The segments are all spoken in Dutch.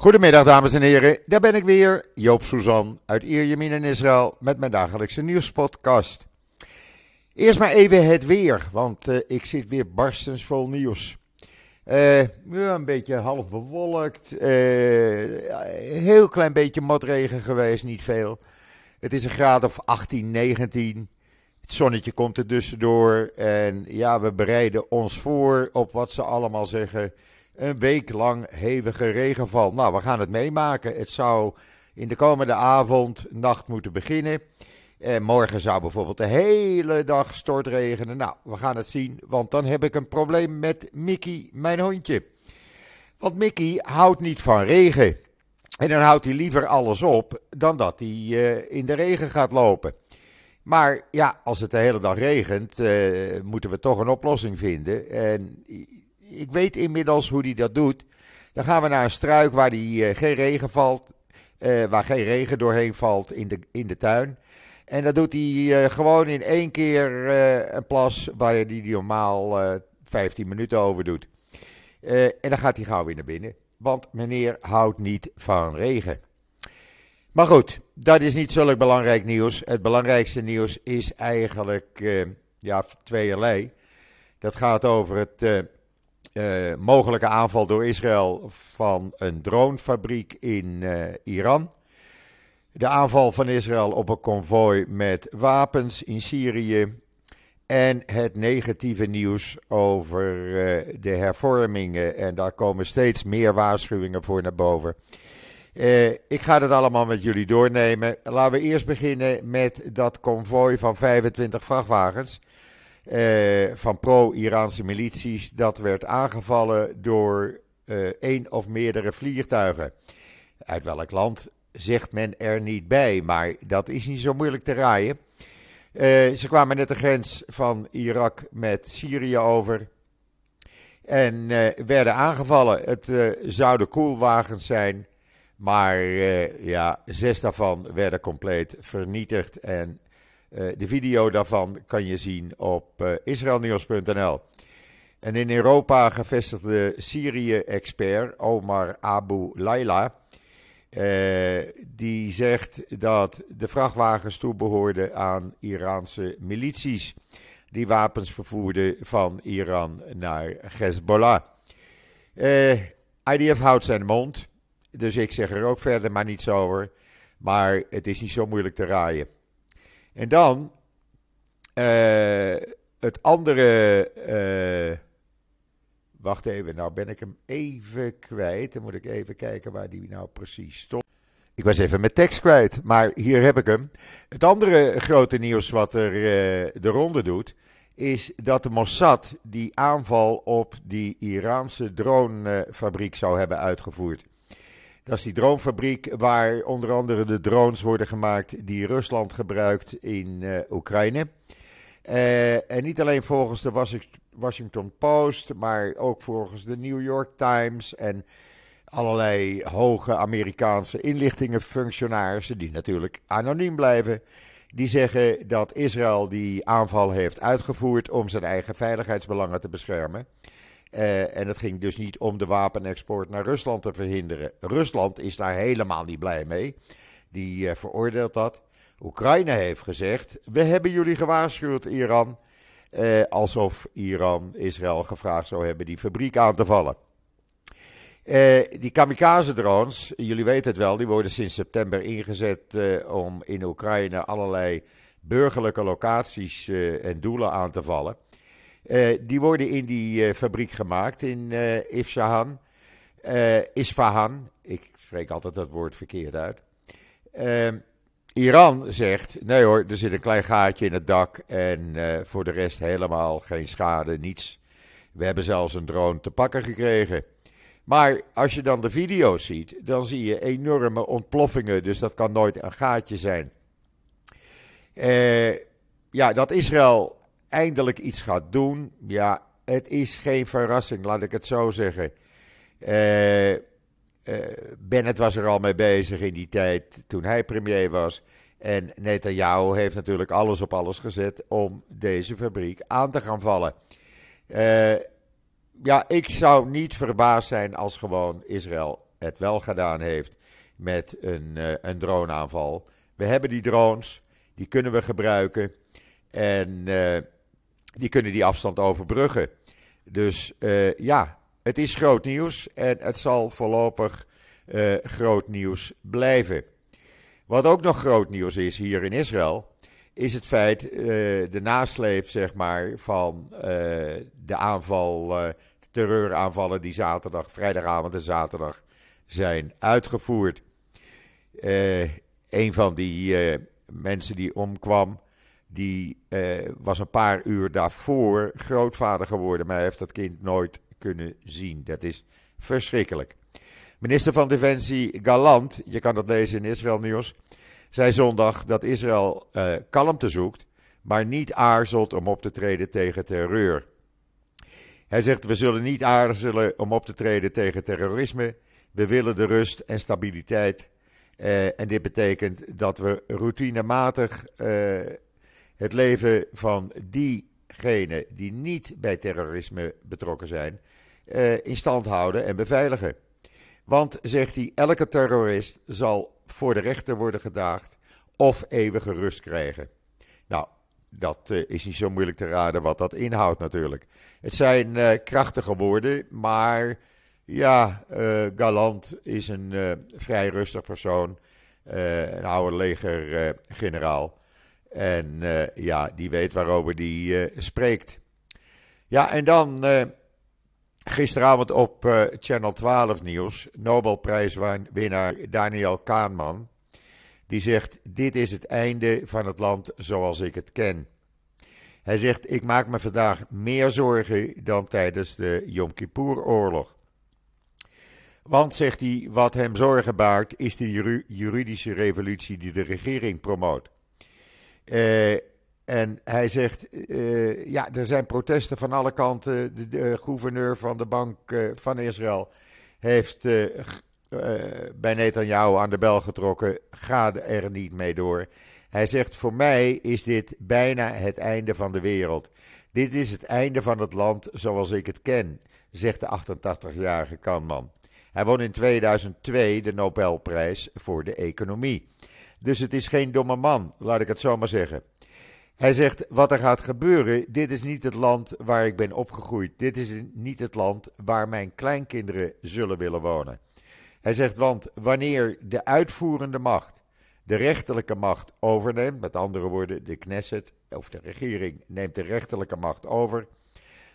Goedemiddag dames en heren, daar ben ik weer, Joop Suzan uit Ierjemien in Israël met mijn dagelijkse nieuwspodcast. Eerst maar even het weer, want uh, ik zit weer barstens vol nieuws. Uh, een beetje half bewolkt, uh, heel klein beetje motregen geweest, niet veel. Het is een graad of 18, 19. Het zonnetje komt er tussendoor en ja, we bereiden ons voor op wat ze allemaal zeggen een week lang hevige regenval. Nou, we gaan het meemaken. Het zou in de komende avond, nacht moeten beginnen. En morgen zou bijvoorbeeld de hele dag stortregenen. Nou, we gaan het zien, want dan heb ik een probleem met Mickey, mijn hondje. Want Mickey houdt niet van regen. En dan houdt hij liever alles op dan dat hij uh, in de regen gaat lopen. Maar ja, als het de hele dag regent, uh, moeten we toch een oplossing vinden. En ik weet inmiddels hoe hij dat doet. Dan gaan we naar een struik waar die, uh, geen regen valt. Uh, waar geen regen doorheen valt in de, in de tuin. En dat doet hij uh, gewoon in één keer een plas waar hij die normaal 15 minuten over doet. en dan gaat hij gauw weer naar binnen. Want meneer houdt niet van regen. Maar goed, dat is niet zulk belangrijk nieuws. Het belangrijkste nieuws is eigenlijk ja, tweeërlei. Dat gaat over het uh, mogelijke aanval door Israël van een dronefabriek in uh, Iran. De aanval van Israël op een konvooi met wapens in Syrië. En het negatieve nieuws over uh, de hervormingen. En daar komen steeds meer waarschuwingen voor naar boven. ik ga het allemaal met jullie doornemen. Laten we eerst beginnen met dat konvooi van 25 vrachtwagens eh, van pro-Iraanse milities. Dat werd aangevallen door uh, één of meerdere vliegtuigen. Uit welk land zegt men er niet bij, maar dat is niet zo moeilijk te raaien. Uh, ze kwamen net de grens van Irak met Syrië over. En werden aangevallen. Het zouden koelwagens zijn. Maar ja, zes daarvan werden compleet vernietigd. En de video daarvan kan je zien op uh, israelnieuws.nl. En in Europa gevestigde Syrië-expert Omar Abu Laila. Uh, die zegt dat de vrachtwagens toebehoorden aan Iraanse milities. Die wapens vervoerden van Iran naar Hezbollah. IDF houdt zijn mond. Dus ik zeg er ook verder maar niets over. Maar het is niet zo moeilijk te raaien. En dan uh, het andere. Uh, wacht even, nou ben ik hem even kwijt. Dan moet ik even kijken waar die nou precies stond. Ik was even mijn tekst kwijt, maar hier heb ik hem. Het andere grote nieuws wat er uh, de ronde doet, is dat de Mossad die aanval op die Iraanse dronefabriek zou hebben uitgevoerd. Dat is die dronefabriek waar onder andere de drones worden gemaakt die Rusland gebruikt in uh, Oekraïne. Uh, en niet alleen volgens de Washington Post, maar ook volgens de New York Times en allerlei hoge Amerikaanse inlichtingenfunctionarissen, die natuurlijk anoniem blijven, die zeggen dat Israël die aanval heeft uitgevoerd om zijn eigen veiligheidsbelangen te beschermen. Uh, en het ging dus niet om de wapenexport naar Rusland te verhinderen. Rusland is daar helemaal niet blij mee. Die uh, veroordeelt dat. Oekraïne heeft gezegd: We hebben jullie gewaarschuwd, Iran. Uh, alsof Iran Israël gevraagd zou hebben die fabriek aan te vallen. die kamikaze-drones, jullie weten het wel, die worden sinds september ingezet om in Oekraïne allerlei burgerlijke locaties en doelen aan te vallen. Uh, die worden in die uh, fabriek gemaakt in uh, Isfahan. Isfahan. Ik spreek altijd dat woord verkeerd uit. Ehm, Iran zegt: nee hoor, er zit een klein gaatje in het dak. En voor de rest helemaal geen schade, niets. We hebben zelfs een drone te pakken gekregen. Maar als je dan de video's ziet, dan zie je enorme ontploffingen. Dus dat kan nooit een gaatje zijn. ja, dat Israël eindelijk iets gaat doen. Ja, het is geen verrassing, laat ik het zo zeggen. Uh, Bennett was er al mee bezig in die tijd toen hij premier was. En Netanyahu heeft natuurlijk alles op alles gezet om deze fabriek aan te gaan vallen. Uh, ja, ik zou niet verbaasd zijn als gewoon Israël het wel gedaan heeft met een, een droneaanval. We hebben die drones, die kunnen we gebruiken en die kunnen die afstand overbruggen. Dus ja, het is groot nieuws en het zal voorlopig groot nieuws blijven. Wat ook nog groot nieuws is hier in Israël, is het feit, uh, de nasleep zeg maar, van de aanval, uh, terreuraanvallen die zaterdag, vrijdagavond en zaterdag zijn uitgevoerd. een van die mensen die omkwam, die was een paar uur daarvoor grootvader geworden, maar hij heeft dat kind nooit kunnen zien. Dat is verschrikkelijk. Minister van Defensie Galant, je kan dat lezen in Israël Nieuws, zei zondag dat Israël uh, kalmte zoekt, maar niet aarzelt om op te treden tegen terreur. Hij zegt: We zullen niet aarzelen om op te treden tegen terrorisme. We willen de rust en stabiliteit. Uh, en dit betekent dat we routinematig het leven van diegenen die niet bij terrorisme betrokken zijn, in stand houden en beveiligen. Want, zegt hij, elke terrorist zal voor de rechter worden gedaagd of eeuwige rust krijgen. Nou, dat uh, is niet zo moeilijk te raden wat dat inhoudt natuurlijk. Het zijn uh, krachtige woorden, maar ja, uh, Galant is een vrij rustig persoon. een oude legergeneraal. En ja, die weet waarover die spreekt. Ja, en dan Gisteravond op Channel 12 nieuws, Nobelprijswinnaar Daniel Kahneman, die zegt: Dit is het einde van het land zoals ik het ken. Hij zegt: Ik maak me vandaag meer zorgen dan tijdens de Yom Kippur-oorlog. Want, zegt hij, wat hem zorgen baart, is de juridische revolutie die de regering promoot. Uh, en hij zegt, uh, ja, er zijn protesten van alle kanten. De, de gouverneur van de Bank van Israël heeft bij Netanyahu aan de bel getrokken. Ga er niet mee door. Hij zegt, voor mij is dit bijna het einde van de wereld. Dit is het einde van het land zoals ik het ken, zegt de 88-jarige Kanman. Hij won in 2002 de Nobelprijs voor de economie. Dus het is geen domme man, laat ik het zo maar zeggen. Hij zegt: Wat er gaat gebeuren, dit is niet het land waar ik ben opgegroeid. Dit is niet het land waar mijn kleinkinderen zullen willen wonen. Hij zegt: Want wanneer de uitvoerende macht de rechterlijke macht overneemt, met andere woorden, de Knesset of de regering neemt de rechterlijke macht over,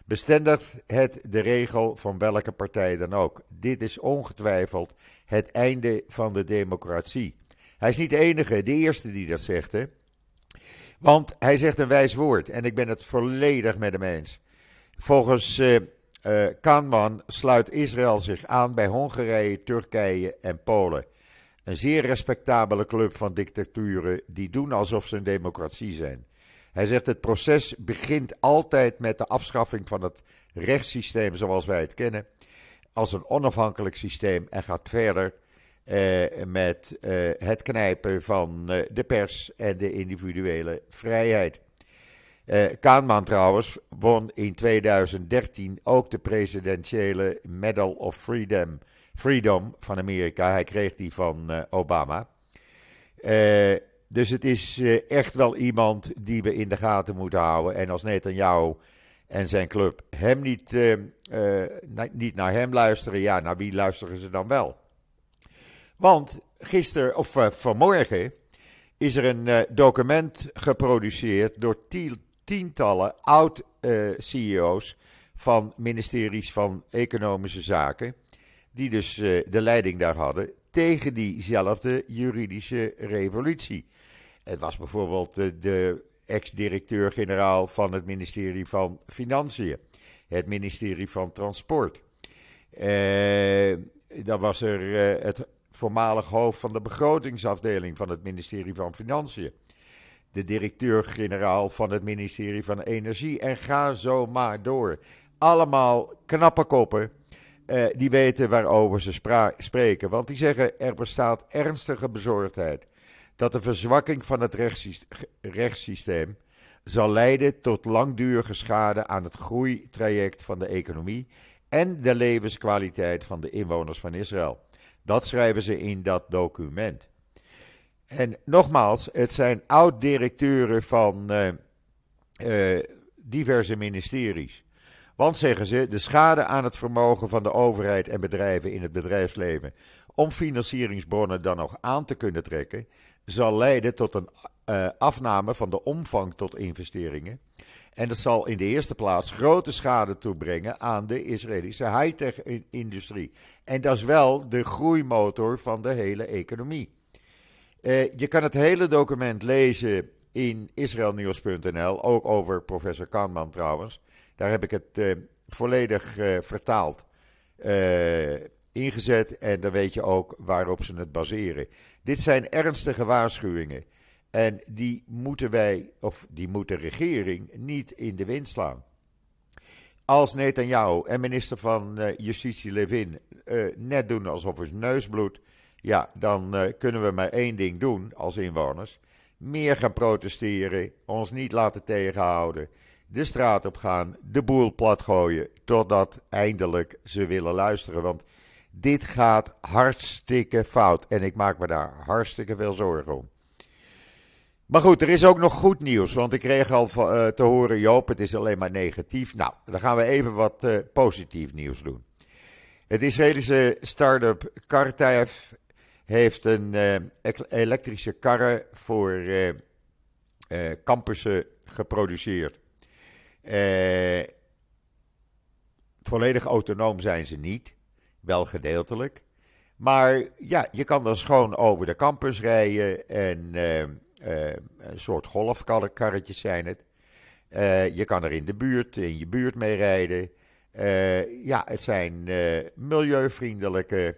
bestendigt het de regel van welke partij dan ook. Dit is ongetwijfeld het einde van de democratie. Hij is niet de enige, de eerste die dat zegt. Hè? Want hij zegt een wijs woord en ik ben het volledig met hem eens. Volgens uh, Kahneman sluit Israël zich aan bij Hongarije, Turkije en Polen. Een zeer respectabele club van dictaturen die doen alsof ze een democratie zijn. Hij zegt het proces begint altijd met de afschaffing van het rechtssysteem zoals wij het kennen, als een onafhankelijk systeem en gaat verder met uh, het knijpen van uh, de pers en de individuele vrijheid. Kaanman trouwens won in 2013 ook de presidentiële Medal of Freedom, Freedom van Amerika. Hij kreeg die van Obama. dus het is echt wel iemand die we in de gaten moeten houden. En als Netanyahu en zijn club hem niet, niet naar hem luisteren, ja, naar wie luisteren ze dan wel? Want gisteren, of uh, vanmorgen, is er een uh, document geproduceerd door tientallen oud-CEO's uh, van ministeries van Economische Zaken, die dus de leiding daar hadden, tegen diezelfde juridische revolutie. Het was bijvoorbeeld de ex-directeur-generaal van het ministerie van Financiën, het ministerie van Transport. dan was er het voormalig hoofd van de begrotingsafdeling van het ministerie van Financiën. De directeur-generaal van het ministerie van Energie. En ga zo maar door. Allemaal knappe koppen. Eh, die weten waarover ze spreken. Want die zeggen er bestaat ernstige bezorgdheid dat de verzwakking van het rechtssysteem zal leiden tot langdurige schade aan het groeitraject van de economie en de levenskwaliteit van de inwoners van Israël. Dat schrijven ze in dat document. En nogmaals, het zijn oud-directeuren van uh, diverse ministeries. Want zeggen ze, de schade aan het vermogen van de overheid en bedrijven in het bedrijfsleven om financieringsbronnen dan nog aan te kunnen trekken, zal leiden tot een uh, afname van de omvang tot investeringen. En dat zal in de eerste plaats grote schade toebrengen aan de Israëlische high-tech-industrie. En dat is wel de groeimotor van de hele economie. Uh, je kan het hele document lezen in israelnieuws.nl, ook over professor Kahneman trouwens. Daar heb ik het uh, volledig uh, vertaald, ingezet en dan weet je ook waarop ze het baseren. Dit zijn ernstige waarschuwingen. En die moeten wij, of die moet de regering, niet in de wind slaan. Als Netanyahu en minister van uh, Justitie Levin uh, net doen alsof het neus bloedt, ja, dan uh, kunnen we maar één ding doen als inwoners. Meer gaan protesteren, ons niet laten tegenhouden, de straat op gaan, de boel platgooien, totdat eindelijk ze willen luisteren. Want dit gaat hartstikke fout en ik maak me daar hartstikke veel zorgen om. Maar goed, er is ook nog goed nieuws. Want ik kreeg al uh, te horen, Joop, het is alleen maar negatief. Nou, dan gaan we even wat uh, positief nieuws doen. Het Israëlische start-up Kartaev heeft een uh, elektrische karre voor campussen geproduceerd. volledig autonoom zijn ze niet, wel gedeeltelijk. Maar ja, je kan dan schoon over de campus rijden en een soort golfkarretjes zijn het. Uh, je kan er in de buurt, in je buurt mee rijden. Uh, ja, het zijn milieuvriendelijke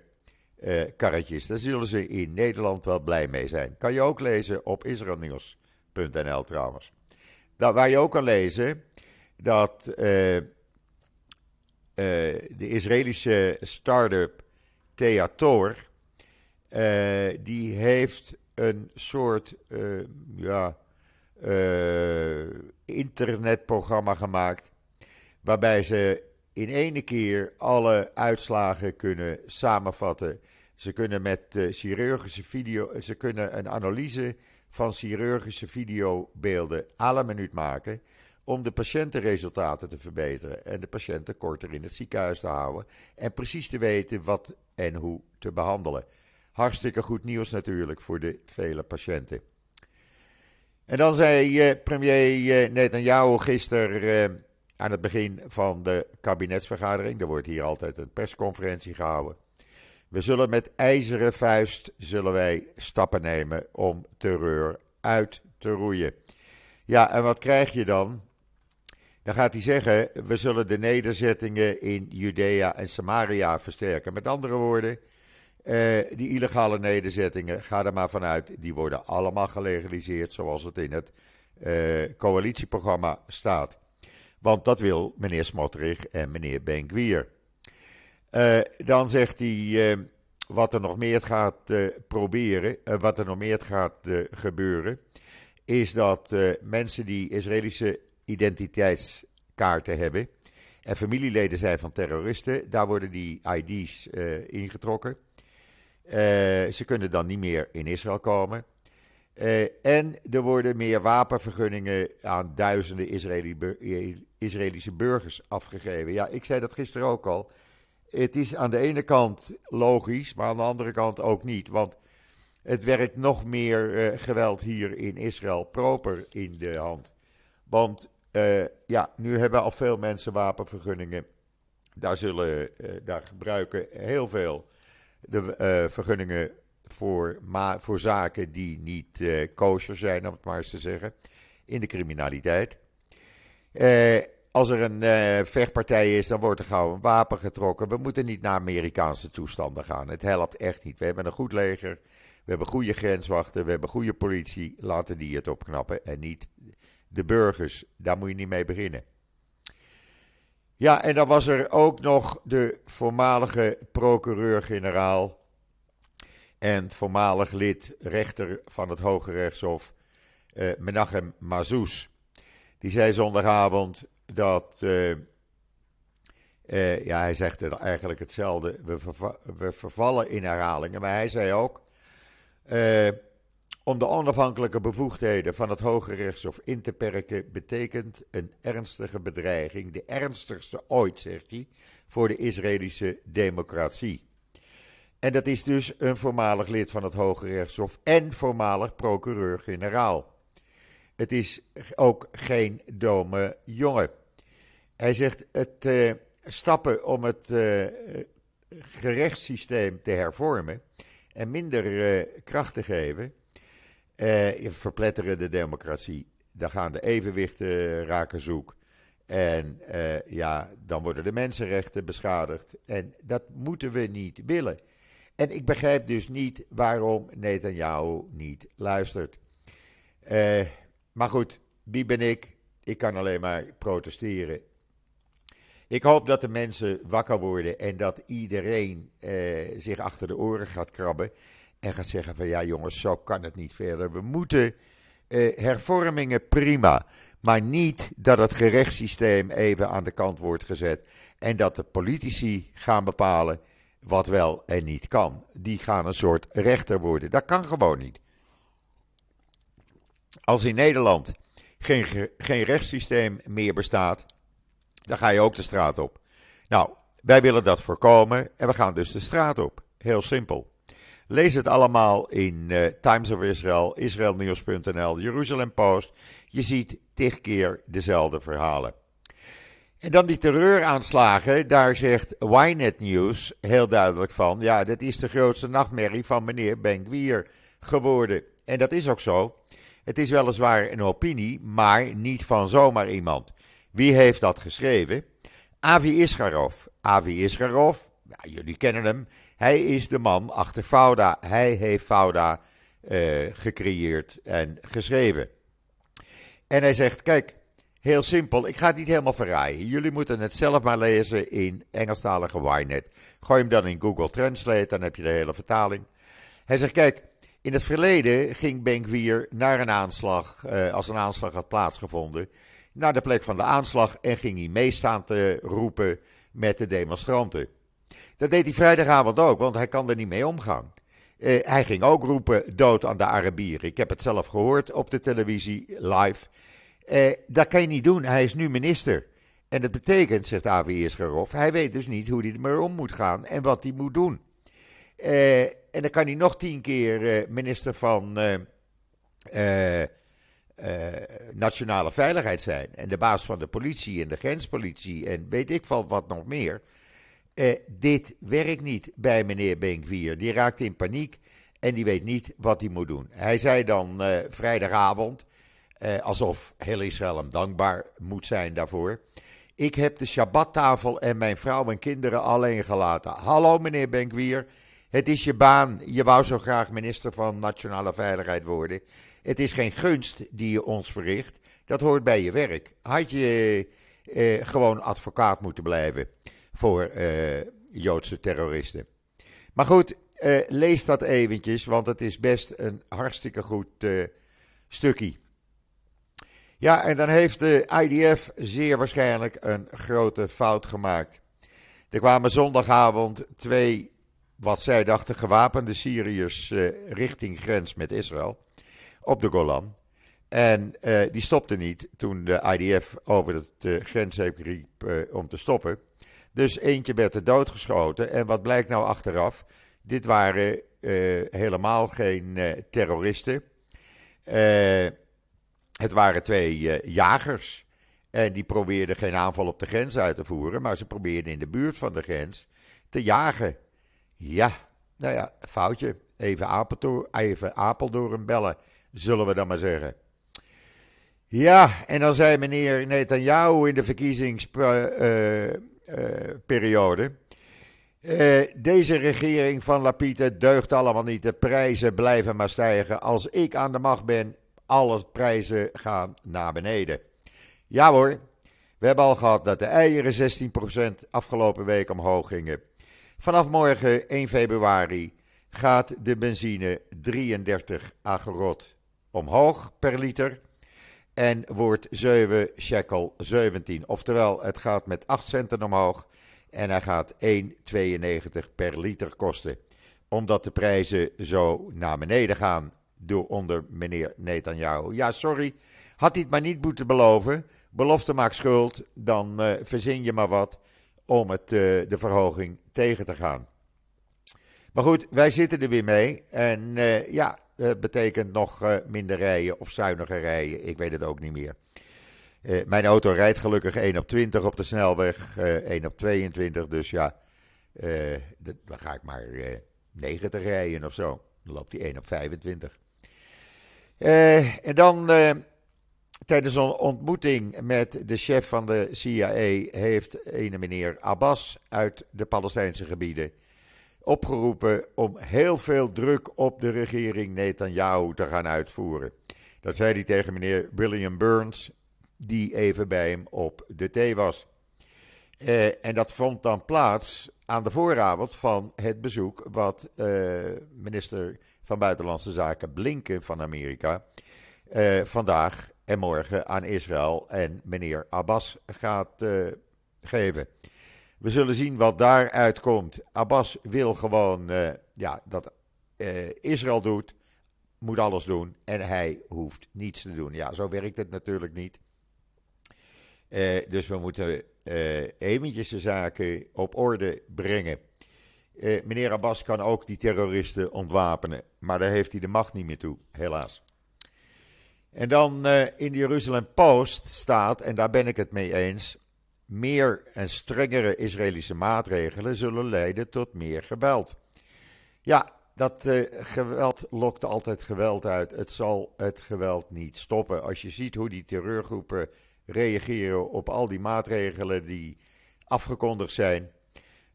karretjes. Daar zullen ze in Nederland wel blij mee zijn. Kan je ook lezen op israelnieuws.nl trouwens. Daar, waar je ook kan lezen dat de Israëlische start-up Theator, die heeft een soort uh, ja, uh, internetprogramma gemaakt. Waarbij ze in ene keer alle uitslagen kunnen samenvatten. Ze kunnen met uh, chirurgische video, ze kunnen een analyse van chirurgische videobeelden alle minuut maken. Om de patiëntenresultaten te verbeteren en de patiënten korter in het ziekenhuis te houden. En precies te weten wat en hoe te behandelen. Hartstikke goed nieuws natuurlijk voor de vele patiënten. En dan zei eh, premier eh, Netanyahu gisteren eh, aan het begin van de kabinetsvergadering, er wordt hier altijd een persconferentie gehouden. We zullen met ijzeren vuist zullen wij stappen nemen om terreur uit te roeien. Ja, en wat krijg je dan? Dan gaat hij zeggen, we zullen de nederzettingen in Judea en Samaria versterken. Met andere woorden, uh, die illegale nederzettingen, ga er maar vanuit, die worden allemaal gelegaliseerd zoals het in het uh, coalitieprogramma staat. Want dat wil meneer Smotterig en meneer Benkwier. Uh, dan zegt hij wat er nog meer gaat proberen, wat er nog meer gaat gebeuren, is dat mensen die Israëlische identiteitskaarten hebben en familieleden zijn van terroristen, daar worden die ID's ingetrokken. Uh, ze kunnen dan niet meer in Israël komen. Uh, en er worden meer wapenvergunningen aan duizenden Israëli Israëlische burgers afgegeven. Ja, ik zei dat gisteren ook al. Het is aan de ene kant logisch, maar aan de andere kant ook niet. Want het werkt nog meer uh, geweld hier in Israël proper in de hand. Want ja, nu hebben al veel mensen wapenvergunningen. Daar, zullen, daar gebruiken heel veel de uh, vergunningen voor, voor zaken die niet uh, kosher zijn, om het maar eens te zeggen, in de criminaliteit. Uh, als er een vechtpartij is, dan wordt er gauw een wapen getrokken. We moeten niet naar Amerikaanse toestanden gaan. Het helpt echt niet. We hebben een goed leger, we hebben goede grenswachten, we hebben goede politie. Laten die het opknappen en niet de burgers. Daar moet je niet mee beginnen. Ja, en dan was er ook nog de voormalige procureur-generaal en voormalig lid rechter van het Hoge Rechtshof, uh, Menachem Mazous. Die zei zondagavond dat uh, Uh, ja, hij zegt eigenlijk hetzelfde. We, vervallen in herhalingen. Maar hij zei ook. Uh, om de onafhankelijke bevoegdheden van het Hoge Rechtshof in te perken, betekent een ernstige bedreiging, de ernstigste ooit, zegt hij, voor de Israëlische democratie. En dat is dus een voormalig lid van het Hoge Rechtshof en voormalig procureur-generaal. Het is ook geen dome jongen. Hij zegt: het uh, stappen om het uh, gerechtssysteem te hervormen en minder uh, kracht te geven, verpletteren de democratie. Dan gaan de evenwichten raken zoek. En ja, dan worden de mensenrechten beschadigd. En dat moeten we niet willen. En ik begrijp dus niet waarom Netanyahu niet luistert. Uh, maar goed, wie ben ik? Ik kan alleen maar protesteren. Ik hoop dat de mensen wakker worden en dat iedereen zich achter de oren gaat krabben. En gaat zeggen van ja jongens, zo kan het niet verder. We moeten uh, hervormingen prima. Maar niet dat het gerechtssysteem even aan de kant wordt gezet. En dat de politici gaan bepalen wat wel en niet kan. Die gaan een soort rechter worden. Dat kan gewoon niet. Als in Nederland geen, geen rechtssysteem meer bestaat, dan ga je ook de straat op. Nou, wij willen dat voorkomen en we gaan dus de straat op. Heel simpel. Lees het allemaal in uh, Times of Israel, israelnieuws.nl, Jeruzalem Post. Je ziet tig keer dezelfde verhalen. En dan die terreuraanslagen, daar zegt Ynet News heel duidelijk van. Ja, dat is de grootste nachtmerrie van meneer Ben geworden. En dat is ook zo. Het is weliswaar een opinie, maar niet van zomaar iemand. Wie heeft dat geschreven? Avi Isgarov. Avi Isgarov, jullie kennen hem. Hij is de man achter Fauda. Hij heeft Fauda uh, gecreëerd en geschreven. En hij zegt: Kijk, Heel simpel, ik ga het niet helemaal verraaien. Jullie moeten het zelf maar lezen in Engelstalige Ynet. Gooi hem dan in Google Translate, dan heb je de hele vertaling. Hij zegt, kijk, in het verleden ging Benkwier naar een aanslag, eh, als een aanslag had plaatsgevonden, naar de plek van de aanslag en ging hij meestaan te roepen met de demonstranten. Dat deed hij vrijdagavond ook, want hij kan er niet mee omgaan. Uh, hij ging ook roepen dood aan de Arabieren. Ik heb het zelf gehoord op de televisie live. Eh, dat kan je niet doen. Hij is nu minister. En dat betekent, zegt Avi Isgerov, hij weet dus niet hoe hij ermee om moet gaan en wat hij moet doen. Eh, en dan kan hij nog tien keer eh, minister van eh, eh, Nationale Veiligheid zijn. En de baas van de politie en de grenspolitie en weet ik van wat nog meer. Eh, dit werkt niet bij meneer Benkwier. Die raakt in paniek en die weet niet wat hij moet doen. Hij zei dan vrijdagavond eh, alsof heel Israël hem dankbaar moet zijn daarvoor. Ik heb de Shabbattafel en mijn vrouw en kinderen alleen gelaten. Hallo meneer Benkwier, het is je baan. Je wou zo graag minister van Nationale Veiligheid worden. Het is geen gunst die je ons verricht. Dat hoort bij je werk. Had je eh, gewoon advocaat moeten blijven voor eh, Joodse terroristen. Maar goed, eh, lees dat eventjes, want het is best een hartstikke goed uh, stukje. Ja, en dan heeft de IDF zeer waarschijnlijk een grote fout gemaakt. Er kwamen zondagavond twee, wat zij dachten, gewapende Syriërs uh, richting grens met Israël op de Golan. En die stopten niet toen de IDF over het uh, grens riep om te stoppen. Dus eentje werd er doodgeschoten. En wat blijkt nou achteraf? Dit waren helemaal geen terroristen. Eh het waren twee jagers. En die probeerden geen aanval op de grens uit te voeren, maar ze probeerden in de buurt van de grens te jagen. Ja, nou ja, foutje. Even Apeldoorn, bellen, zullen we dan maar zeggen. Ja, en dan zei meneer Netanyahu in de verkiezingsperiode. Uh, uh, deze regering van Lapide deugt allemaal niet. De prijzen blijven maar stijgen. Als ik aan de macht ben, alle prijzen gaan naar beneden. Ja hoor, we hebben al gehad dat de eieren 16% afgelopen week omhoog gingen. Vanaf morgen 1 februari gaat de benzine 33 agerot omhoog per liter. En wordt 7 shekel 17. Oftewel, het gaat met 8 centen omhoog. En hij gaat 1,92 per liter kosten. Omdat de prijzen zo naar beneden gaan door onder meneer Netanyahu. Ja, sorry. Had hij het maar niet moeten beloven. Belofte maakt schuld. Dan uh, verzin je maar wat om het, uh, de verhoging tegen te gaan. Maar goed, wij zitten er weer mee. En uh, ja, dat betekent nog minder rijden of zuiniger rijden. Ik weet het ook niet meer. mijn auto rijdt gelukkig 1 op 20 op de snelweg. 1 op 22. Dus ja, dan ga ik maar 90 rijden of zo. Dan loopt hij 1 op 25. Uh, en dan uh, tijdens een ontmoeting met de chef van de CIA heeft een meneer Abbas uit de Palestijnse gebieden opgeroepen om heel veel druk op de regering Netanyahu te gaan uitvoeren. Dat zei hij tegen meneer William Burns, die even bij hem op de thee was. Uh, en dat vond dan plaats aan de vooravond van het bezoek wat minister van Buitenlandse Zaken Blinken van Amerika uh, vandaag en morgen aan Israël en meneer Abbas gaat uh, geven. We zullen zien wat daaruit komt. Abbas wil gewoon uh, ja, dat Israël doet, moet alles doen en hij hoeft niets te doen. Ja, zo werkt het natuurlijk niet. dus we moeten eventjes de zaken op orde brengen. Eh, meneer Abbas kan ook die terroristen ontwapenen, maar daar heeft hij de macht niet meer toe, helaas. En dan eh, in de Jeruzalem Post staat, en daar ben ik het mee eens, meer en strengere Israëlische maatregelen zullen leiden tot meer geweld. Ja, dat uh, geweld lokt altijd geweld uit. Het zal het geweld niet stoppen. Als je ziet hoe die terreurgroepen reageren op al die maatregelen die afgekondigd zijn,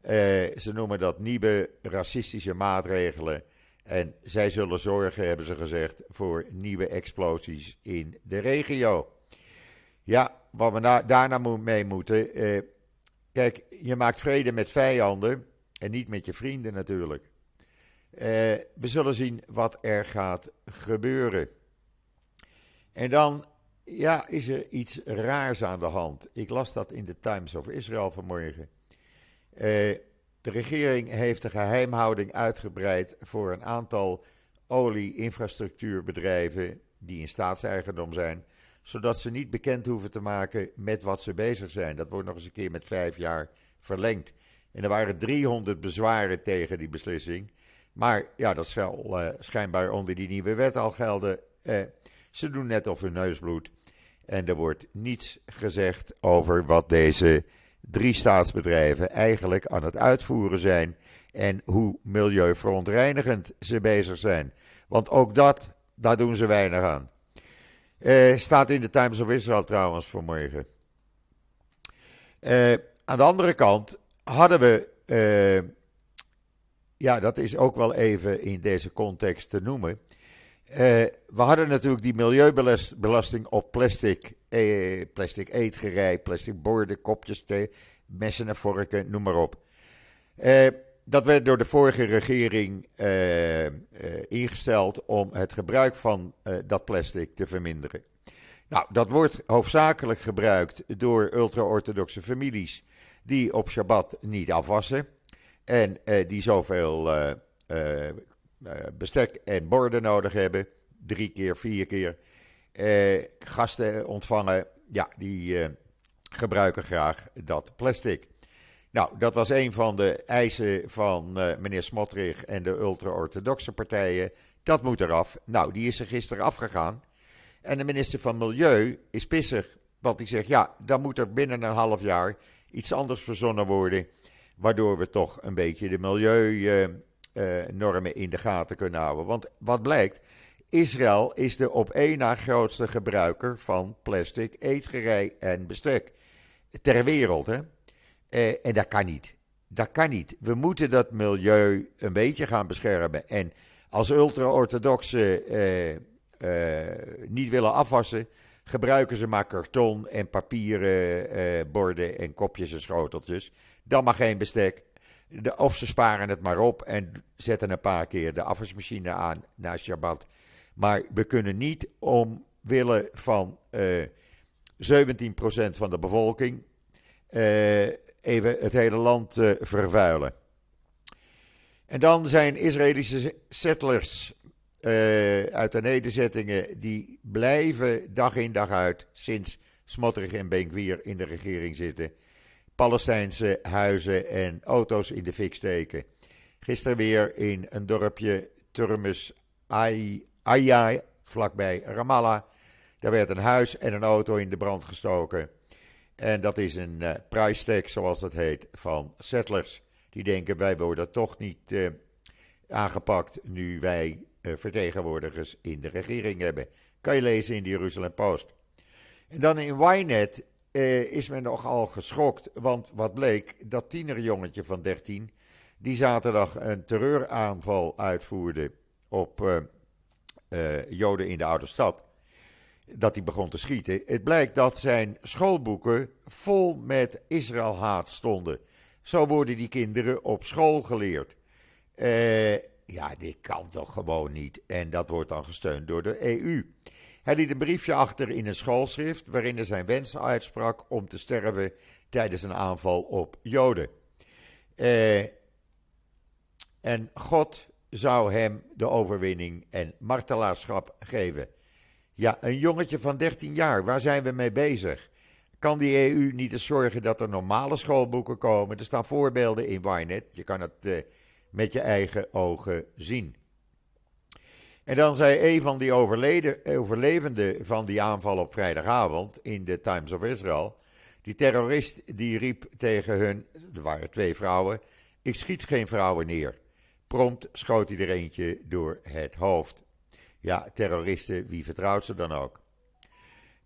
uh, ze noemen dat nieuwe racistische maatregelen. En zij zullen zorgen, hebben ze gezegd, voor nieuwe explosies in de regio. Ja, wat we na, daarna mee moeten. Uh, kijk, je maakt vrede met vijanden en niet met je vrienden natuurlijk. Uh, we zullen zien wat er gaat gebeuren. En dan ja, is er iets raars aan de hand. Ik las dat in de Times of Israel vanmorgen. Uh, de regering heeft de geheimhouding uitgebreid voor een aantal olie-infrastructuurbedrijven die in staatseigendom zijn, zodat ze niet bekend hoeven te maken met wat ze bezig zijn. Dat wordt nog eens een keer met vijf jaar verlengd. En er waren 300 bezwaren tegen die beslissing. Maar ja, dat zal uh, schijnbaar onder die nieuwe wet al gelden. Uh, ze doen net of hun neus bloedt. En er wordt niets gezegd over wat deze drie staatsbedrijven eigenlijk aan het uitvoeren zijn en hoe milieuverontreinigend ze bezig zijn. Want ook dat, daar doen ze weinig aan. Uh, staat in de Times of Israel trouwens vanmorgen. Uh, aan de andere kant hadden we, uh, ja, dat is ook wel even in deze context te noemen. We hadden natuurlijk die milieubelasting op plastic, eh, plastic eetgerei, plastic borden, kopjes thee, messen en vorken, noem maar op. Dat werd door de vorige regering uh, ingesteld om het gebruik van dat plastic te verminderen. Nou, dat wordt hoofdzakelijk gebruikt door ultra-orthodoxe families die op Shabbat niet afwassen en die zoveel bestek en borden nodig hebben. Drie keer, vier keer. Gasten ontvangen, ja, die gebruiken graag dat plastic. Nou, dat was een van de eisen van meneer Smotrich en de ultra-orthodoxe partijen. Dat moet eraf. Nou, die is er gisteren afgegaan. En de minister van Milieu is pissig. Want die zegt, ja, dan moet er binnen een half jaar iets anders verzonnen worden. Waardoor we toch een beetje de milieu uh, normen in de gaten kunnen houden. Want wat blijkt, Israël is de op één na grootste gebruiker van plastic, eetgerei en bestek ter wereld. Hè? Uh, en dat kan niet. Dat kan niet. We moeten dat milieu een beetje gaan beschermen. En als ultra-orthodoxen uh, niet willen afwassen, gebruiken ze maar karton en papieren borden en kopjes en schoteltjes. Dan mag geen bestek, de, of ze sparen het maar op en zetten een paar keer de afwasmachine aan na Shabbat. Maar we kunnen niet omwille van uh, eh, 17% van de bevolking even het hele land vervuilen. En dan zijn Israëlische settlers uit de nederzettingen die blijven dag in dag uit sinds Smotrich en Benkwier in de regering zitten. Palestijnse huizen en auto's in de fik steken. Gisteren weer in een dorpje Turmus Ayai, vlakbij Ramallah. Daar werd een huis en een auto in de brand gestoken. En dat is een uh, price tag, zoals dat heet, van settlers. Die denken wij worden toch niet uh, aangepakt nu wij uh, vertegenwoordigers in de regering hebben. Kan je lezen in de Jeruzalem Post. En dan in Wynet is men nogal geschokt, want wat bleek, dat tienerjongetje van 13 die zaterdag een terreuraanval uitvoerde op Joden in de oude stad, dat hij begon te schieten. Het blijkt dat zijn schoolboeken vol met Israël-haat stonden. Zo worden die kinderen op school geleerd. Uh, ja, dit kan toch gewoon niet. En dat wordt dan gesteund door de EU. Hij liet een briefje achter in een schoolschrift waarin hij zijn wens uitsprak om te sterven tijdens een aanval op Joden. Uh, en God zou hem de overwinning en martelaarschap geven. Ja, een jongetje van 13 jaar, waar zijn we mee bezig? Kan die EU niet eens zorgen dat er normale schoolboeken komen? Er staan voorbeelden in Wynet, je kan het uh, met je eigen ogen zien. En dan zei een van die overlevenden van die aanval op vrijdagavond in de Times of Israel, die terrorist die riep tegen hun, er waren twee vrouwen, ik schiet geen vrouwen neer. Prompt schoot hij er eentje door het hoofd. Ja, terroristen, wie vertrouwt ze dan ook?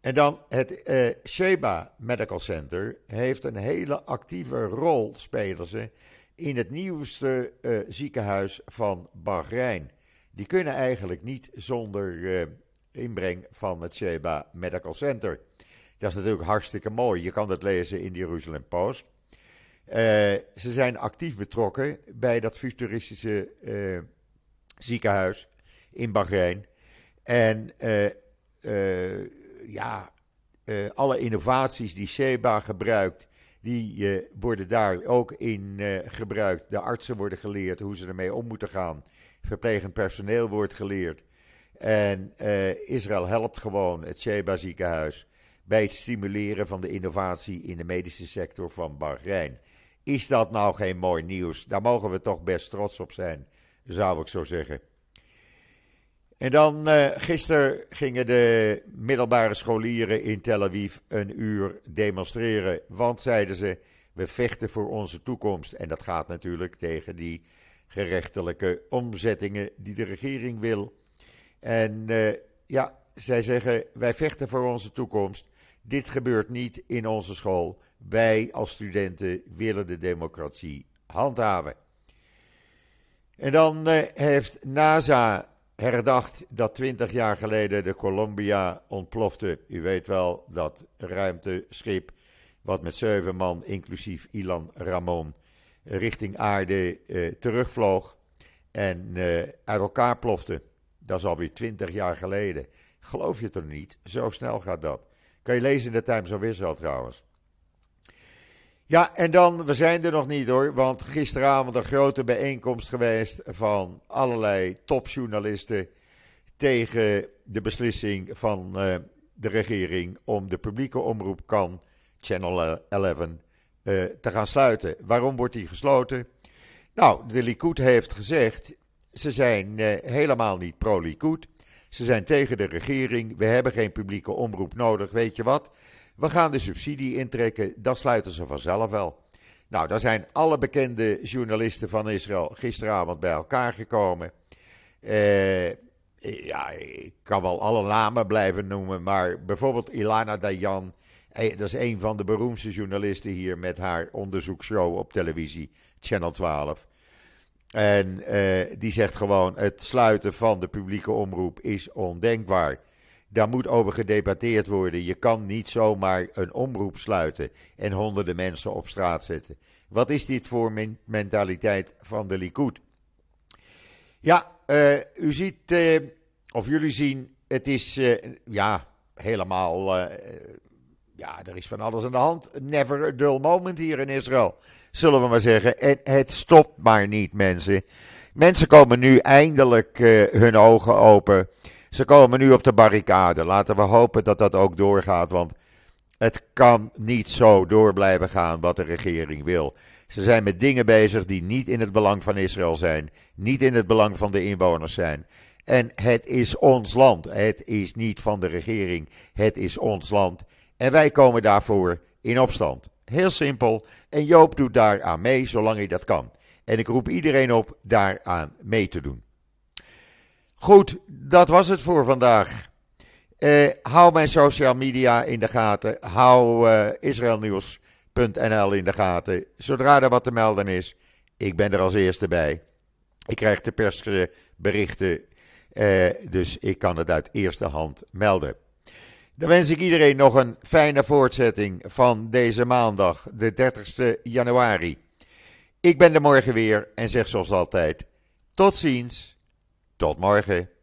En dan het uh, Sheba Medical Center heeft een hele actieve rol, spelen ze, in het nieuwste uh, ziekenhuis van Bahrein. Die kunnen eigenlijk niet zonder uh, inbreng van het Sheba Medical Center. Dat is natuurlijk hartstikke mooi. Je kan dat lezen in de Jeruzalem Post. Uh, ze zijn actief betrokken bij dat futuristische ziekenhuis in Bahrein. En uh, ja, alle innovaties die Sheba gebruikt, die worden daar ook in gebruikt. De artsen worden geleerd hoe ze ermee om moeten gaan. Verplegend personeel wordt geleerd. En Israël helpt gewoon het Sheba ziekenhuis bij het stimuleren van de innovatie in de medische sector van Bahrein. Is dat nou geen mooi nieuws? Daar mogen we toch best trots op zijn, zou ik zo zeggen. En dan uh, gisteren gingen de middelbare scholieren in Tel Aviv een uur demonstreren. Want zeiden ze, we vechten voor onze toekomst. En dat gaat natuurlijk tegen die gerechtelijke omzettingen die de regering wil. En uh, ja, zij zeggen, wij vechten voor onze toekomst. Dit gebeurt niet in onze school. Wij als studenten willen de democratie handhaven. En dan eh, heeft NASA herdacht dat 20 jaar geleden de Columbia ontplofte. U weet wel dat ruimteschip wat met zeven man, inclusief Ilan Ramon, richting aarde eh, terugvloog en eh, uit elkaar plofte. Dat is alweer 20 jaar geleden. Geloof je het er niet? Zo snel gaat dat. Kan je lezen in de Times of Israel trouwens. Ja, en dan, we zijn er nog niet hoor, want gisteravond een grote bijeenkomst geweest van allerlei topjournalisten tegen de beslissing van uh, de regering om de publieke omroep kan, Channel 11, uh, eh, te gaan sluiten. Waarom wordt die gesloten? Nou, de Likud heeft gezegd, ze zijn helemaal niet pro-Likud. Ze zijn tegen de regering. We hebben geen publieke omroep nodig. Weet je wat? We gaan de subsidie intrekken. Dat sluiten ze vanzelf wel. Nou, daar zijn alle bekende journalisten van Israël gisteravond bij elkaar gekomen. Uh, ja, ik kan wel alle namen blijven noemen, maar bijvoorbeeld Ilana Dayan. Eh, dat is een van de beroemdste journalisten hier met haar onderzoekshow op televisie, Channel 12. En uh, die zegt gewoon: het sluiten van de publieke omroep is ondenkbaar. Daar moet over gedebatteerd worden. Je kan niet zomaar een omroep sluiten en honderden mensen op straat zetten. Wat is dit voor mentaliteit van de Likud? Ja, uh, u ziet, uh, of jullie zien, het is ja, helemaal ja, er is van alles aan de hand. Never a dull moment hier in Israël, zullen we maar zeggen. En het stopt maar niet, mensen. Mensen komen nu eindelijk hun ogen open. Ze komen nu op de barricade. Laten we hopen dat dat ook doorgaat, want het kan niet zo door blijven gaan wat de regering wil. Ze zijn met dingen bezig die niet in het belang van Israël zijn, niet in het belang van de inwoners zijn. En het is ons land. Het is niet van de regering. Het is ons land. En wij komen daarvoor in opstand. Heel simpel. En Joop doet daaraan mee, zolang hij dat kan. En ik roep iedereen op daaraan mee te doen. Goed, dat was het voor vandaag. Uh, hou mijn social media in de gaten. Hou uh, israelnieuws.nl in de gaten. Zodra er wat te melden is, ik ben er als eerste bij. Ik krijg de persberichten, uh, dus ik kan het uit eerste hand melden. Dan wens ik iedereen nog een fijne voortzetting van deze maandag, de 30 januari. Ik ben er morgen weer en zeg zoals altijd: tot ziens, tot morgen.